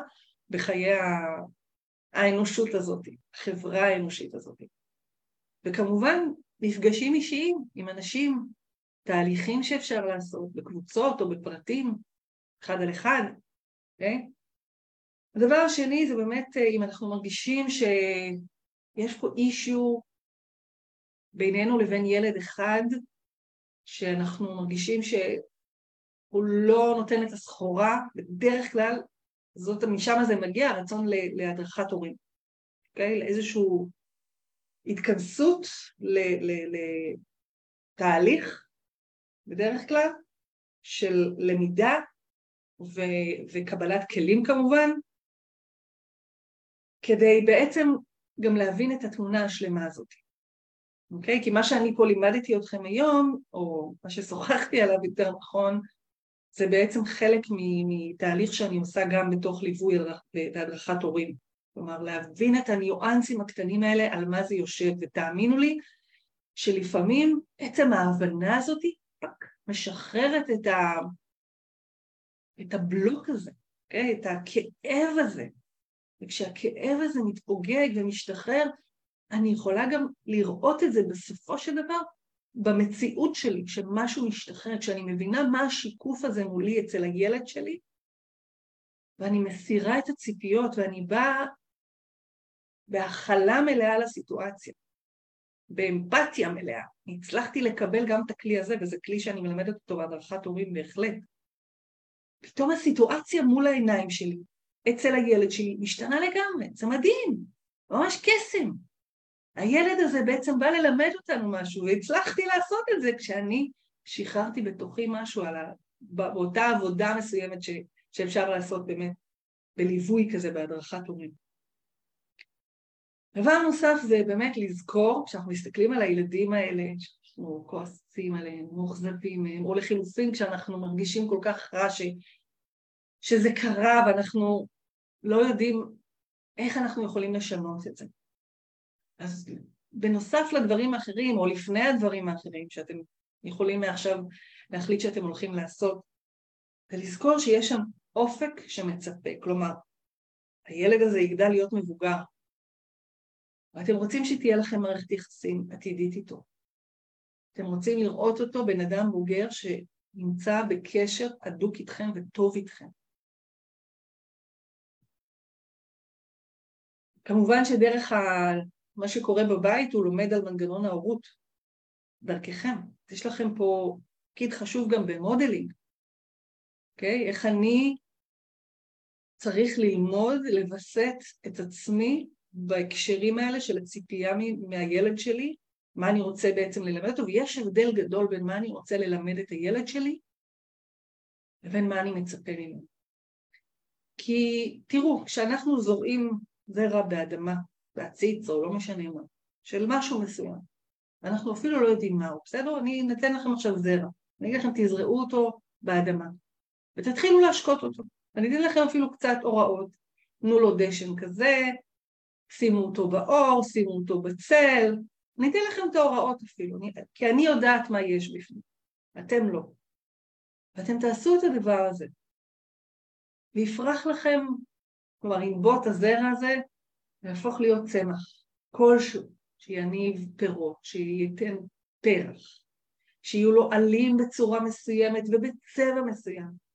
בחיי האנושות הזאת, החברה האנושית הזאת. וכמובן, מפגשים אישיים עם אנשים, תהליכים שאפשר לעשות בקבוצות או בפרטים, אחד על אחד, okay? אוקיי? הדבר השני זה באמת אם אנחנו מרגישים שיש פה אישיו בינינו לבין ילד אחד, שאנחנו מרגישים שהוא לא נותן את הסחורה, בדרך כלל זאת, משם זה מגיע, הרצון להדרכת הורים, אוקיי? לאיזושהי התכנסות לתהליך, בדרך כלל, של למידה ו- וקבלת כלים כמובן, כדי בעצם גם להבין את התמונה השלמה הזאת. אוקיי? כי מה שאני פה לימדתי אתכם היום, או מה ששוחחתי עליו יותר נכון, זה בעצם חלק מתהליך שאני עושה גם בתוך ליווי והדרכת הורים. כלומר, להבין את הניואנסים הקטנים האלה, על מה זה יושב, ותאמינו לי שלפעמים עצם ההבנה הזאת רק משחררת את, ה... את הבלוק הזה, okay? אוקיי? את הכאב הזה. וכשהכאב הזה מתפוגג ומשתחרר, אני יכולה גם לראות את זה בסופו של דבר במציאות שלי, כשמשהו משתחרר, כשאני מבינה מה השיקוף הזה מולי אצל הילד שלי, ואני מסירה את הציפיות ואני באה בהכלה מלאה לסיטואציה, באמפתיה מלאה. הצלחתי לקבל גם את הכלי הזה, וזה כלי שאני מלמדת אותו בהדרכת הורים בהחלט. פתאום הסיטואציה מול העיניים שלי, אצל הילד שלי, משתנה לגמרי, זה מדהים, ממש קסם. הילד הזה בעצם בא ללמד אותנו משהו, והצלחתי לעשות את זה כשאני שחררתי בתוכי משהו על ה... באותה עבודה מסוימת ש... שאפשר לעשות באמת בליווי כזה בהדרכת הורים. דבר נוסף זה באמת לזכור, כשאנחנו מסתכלים על הילדים האלה, שאנחנו כועסים עליהם, מאוכזבים מהם, או לחילופין כשאנחנו מרגישים כל כך רע ש... שזה קרה ואנחנו לא יודעים איך אנחנו יכולים לשנות את זה. אז בנוסף לדברים האחרים, או לפני הדברים האחרים שאתם יכולים מעכשיו להחליט שאתם הולכים לעשות, זה לזכור שיש שם אופק שמצפה, כלומר, הילד הזה יגדל להיות מבוגר, ואתם רוצים שתהיה לכם מערכת יחסים עתידית איתו. אתם רוצים לראות אותו בן אדם בוגר שנמצא בקשר הדוק איתכם וטוב איתכם. כמובן שדרך ה... מה שקורה בבית הוא לומד על מנגנון ההורות דרככם. יש לכם פה תפקיד חשוב גם במודלינג, אוקיי? Okay? איך אני צריך ללמוד לווסת את עצמי בהקשרים האלה של הציפייה מהילד שלי, מה אני רוצה בעצם ללמד אותו, ויש הבדל גדול בין מה אני רוצה ללמד את הילד שלי לבין מה אני מצפה ממנו. כי תראו, כשאנחנו זורעים זרע באדמה, בעציץ או לא משנה מה, של משהו מסוים, ואנחנו אפילו לא יודעים מהו, בסדר? אני אתן לכם עכשיו זרע, אני אגיד לכם תזרעו אותו באדמה, ותתחילו להשקות אותו. אני אתן לכם אפילו קצת הוראות, תנו לו דשן כזה, שימו אותו באור, שימו אותו בצל, אני אתן לכם את ההוראות אפילו, אני, כי אני יודעת מה יש בפנים, אתם לא. ואתם תעשו את הדבר הזה, ויפרח לכם, כלומר ינבוט הזרע הזה, ויהפוך להיות צמח כלשהו, שיניב פירות, שייתן פרח, שיהיו לו עלים בצורה מסוימת ובצבע מסוים.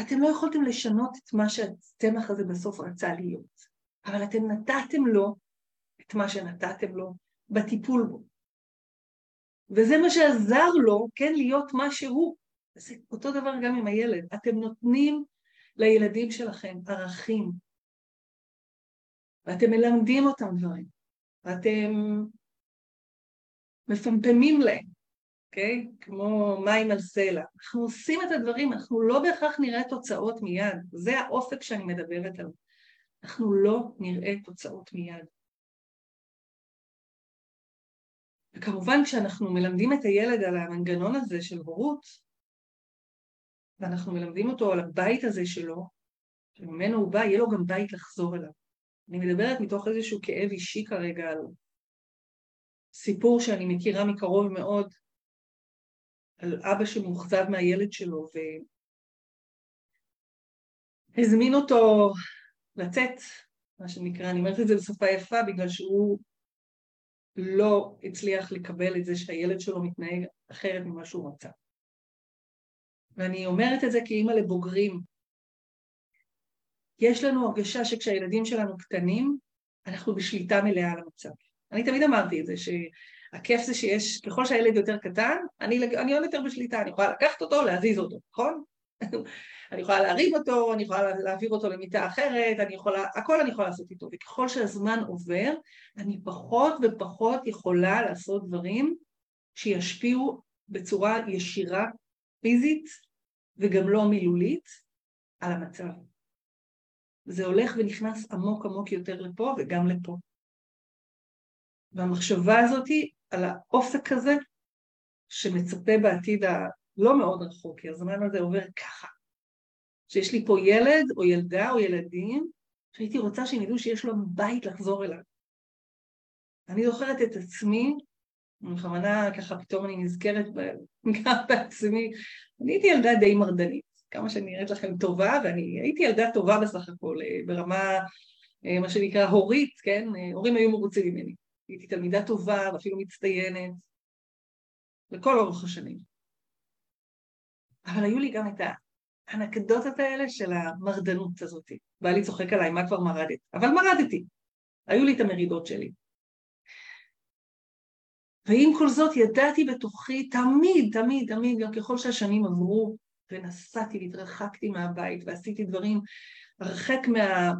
אתם לא יכולתם לשנות את מה שהצמח הזה בסוף רצה להיות, אבל אתם נתתם לו את מה שנתתם לו בטיפול בו. וזה מה שעזר לו, כן, להיות מה שהוא. זה אותו דבר גם עם הילד. אתם נותנים לילדים שלכם ערכים, ואתם מלמדים אותם דברים, ואתם מפמפמים להם, אוקיי? Okay? כמו מים על סלע. אנחנו עושים את הדברים, אנחנו לא בהכרח נראה תוצאות מיד. זה האופק שאני מדברת עליו. אנחנו לא נראה תוצאות מיד. וכמובן כשאנחנו מלמדים את הילד על המנגנון הזה של הורות, ואנחנו מלמדים אותו על הבית הזה שלו, שממנו הוא בא, יהיה לו גם בית לחזור אליו. אני מדברת מתוך איזשהו כאב אישי כרגע על סיפור שאני מכירה מקרוב מאוד, על אבא שמאוכזב מהילד שלו והזמין אותו לצאת, מה שנקרא, אני אומרת את זה בשפה יפה בגלל שהוא לא הצליח לקבל את זה שהילד שלו מתנהג אחרת ממה שהוא רצה. ואני אומרת את זה כאימא לבוגרים. יש לנו הרגשה שכשהילדים שלנו קטנים, אנחנו בשליטה מלאה על המצב. אני תמיד אמרתי את זה, שהכיף זה שיש, ככל שהילד יותר קטן, אני, אני עוד יותר בשליטה, אני יכולה לקחת אותו, להזיז אותו, נכון? אני יכולה להרים אותו, אני יכולה להעביר אותו למיטה אחרת, אני יכולה, הכל אני יכולה לעשות איתו, וככל שהזמן עובר, אני פחות ופחות יכולה לעשות דברים שישפיעו בצורה ישירה, פיזית, וגם לא מילולית, על המצב. זה הולך ונכנס עמוק עמוק יותר לפה וגם לפה. והמחשבה הזאת על האופק הזה שמצפה בעתיד הלא מאוד רחוק, כי הזמן הזה עובר ככה. שיש לי פה ילד או ילדה או ילדים שהייתי רוצה שהם ידעו שיש לו בית לחזור אליו. אני זוכרת את עצמי, בכוונה ככה פתאום אני נזכרת גם בעצמי, אני הייתי ילדה די מרדנית, כמה שאני נראית לכם טובה, ואני הייתי ילדה טובה בסך הכל, אה, ברמה, אה, מה שנקרא הורית, כן? אה, הורים היו מרוצים ממני. הייתי תלמידה טובה ואפילו מצטיינת, לכל אורך השנים. אבל היו לי גם את האנקדוטות האלה של המרדנות הזאת. בעלי צוחק עליי, מה כבר מרדת? אבל מרדתי. היו לי את המרידות שלי. ועם כל זאת ידעתי בתוכי תמיד, תמיד, תמיד, גם ככל שהשנים עברו, ונסעתי והתרחקתי מהבית ועשיתי דברים הרחק מה...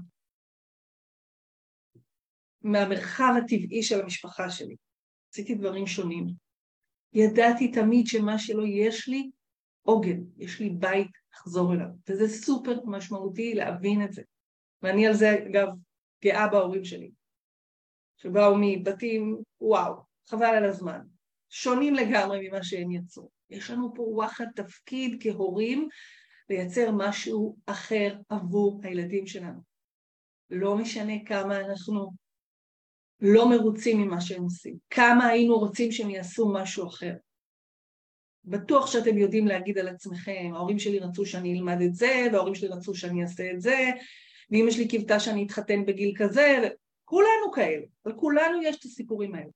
מהמרחב הטבעי של המשפחה שלי. עשיתי דברים שונים. ידעתי תמיד שמה שלא יש לי, עוגן, יש לי בית לחזור אליו, וזה סופר משמעותי להבין את זה. ואני על זה, אגב, גאה בהורים שלי, שבאו מבתים, וואו, חבל על הזמן, שונים לגמרי ממה שהם יצאו. יש לנו פה וואחד תפקיד כהורים לייצר משהו אחר עבור הילדים שלנו. לא משנה כמה אנחנו לא מרוצים ממה שהם עושים, כמה היינו רוצים שהם יעשו משהו אחר. בטוח שאתם יודעים להגיד על עצמכם, ההורים שלי רצו שאני אלמד את זה, וההורים שלי רצו שאני אעשה את זה, ואמא שלי קיוותה שאני אתחתן בגיל כזה, כולנו כאלה, לכולנו יש את הסיפורים האלה.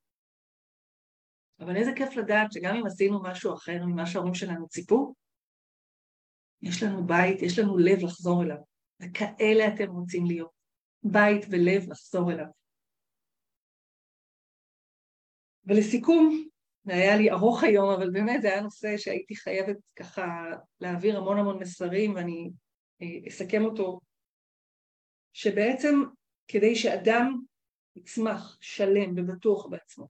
אבל איזה כיף לדעת שגם אם עשינו משהו אחר ממה שההורים שלנו ציפו, יש לנו בית, יש לנו לב לחזור אליו, וכאלה אתם רוצים להיות, בית ולב לחזור אליו. ולסיכום, היה לי ארוך היום, אבל באמת זה היה נושא שהייתי חייבת ככה להעביר המון המון מסרים, ואני אה, אסכם אותו, שבעצם כדי שאדם יצמח שלם ובטוח בעצמו,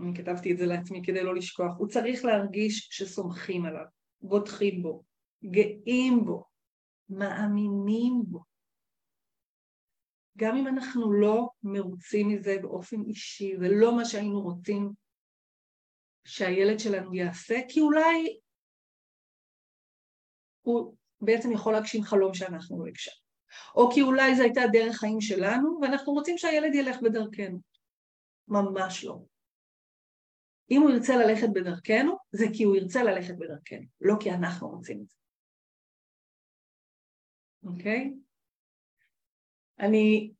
אני כתבתי את זה לעצמי כדי לא לשכוח, הוא צריך להרגיש שסומכים עליו, בוטחים בו, גאים בו, מאמינים בו. גם אם אנחנו לא מרוצים מזה באופן אישי, ולא מה שהיינו רוצים שהילד שלנו יעשה, כי אולי הוא בעצם יכול להגשים חלום שאנחנו לא הגשם. או כי אולי זו הייתה דרך חיים שלנו, ואנחנו רוצים שהילד ילך בדרכנו. ממש לא. אם הוא ירצה ללכת בדרכנו, זה כי הוא ירצה ללכת בדרכנו, לא כי אנחנו רוצים את זה. אוקיי? אני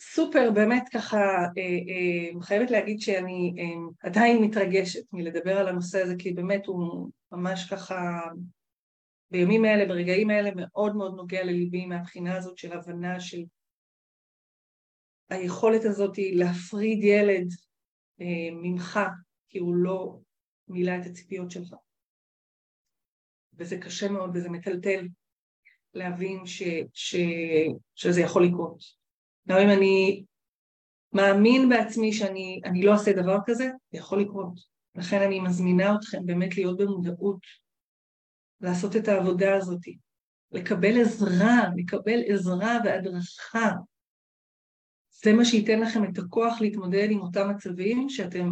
סופר באמת ככה אה, אה, חייבת להגיד שאני אה, עדיין מתרגשת מלדבר על הנושא הזה כי באמת הוא ממש ככה בימים האלה, ברגעים האלה מאוד מאוד נוגע לליבי מהבחינה הזאת של הבנה של היכולת הזאת להפריד ילד ממך כי הוא לא מילא את הציפיות שלך. וזה קשה מאוד וזה מטלטל להבין ש, ש, שזה יכול לקרות. גם אם אני מאמין בעצמי שאני לא אעשה דבר כזה, זה יכול לקרות. לכן אני מזמינה אתכם באמת להיות במודעות, לעשות את העבודה הזאת, לקבל עזרה, לקבל עזרה והדרכה. זה מה שייתן לכם את הכוח להתמודד עם אותם מצבים שאתם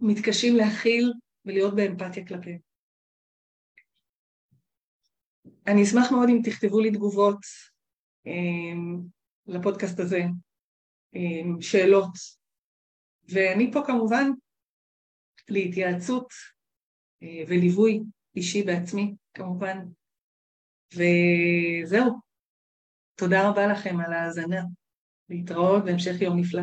מתקשים להכיל ולהיות באמפתיה כלפיהם. אני אשמח מאוד אם תכתבו לי תגובות um, לפודקאסט הזה, שאלות, ואני פה כמובן להתייעצות uh, וליווי אישי בעצמי, כמובן. וזהו, תודה רבה לכם על ההאזנה. להתראות והמשך יום נפלא.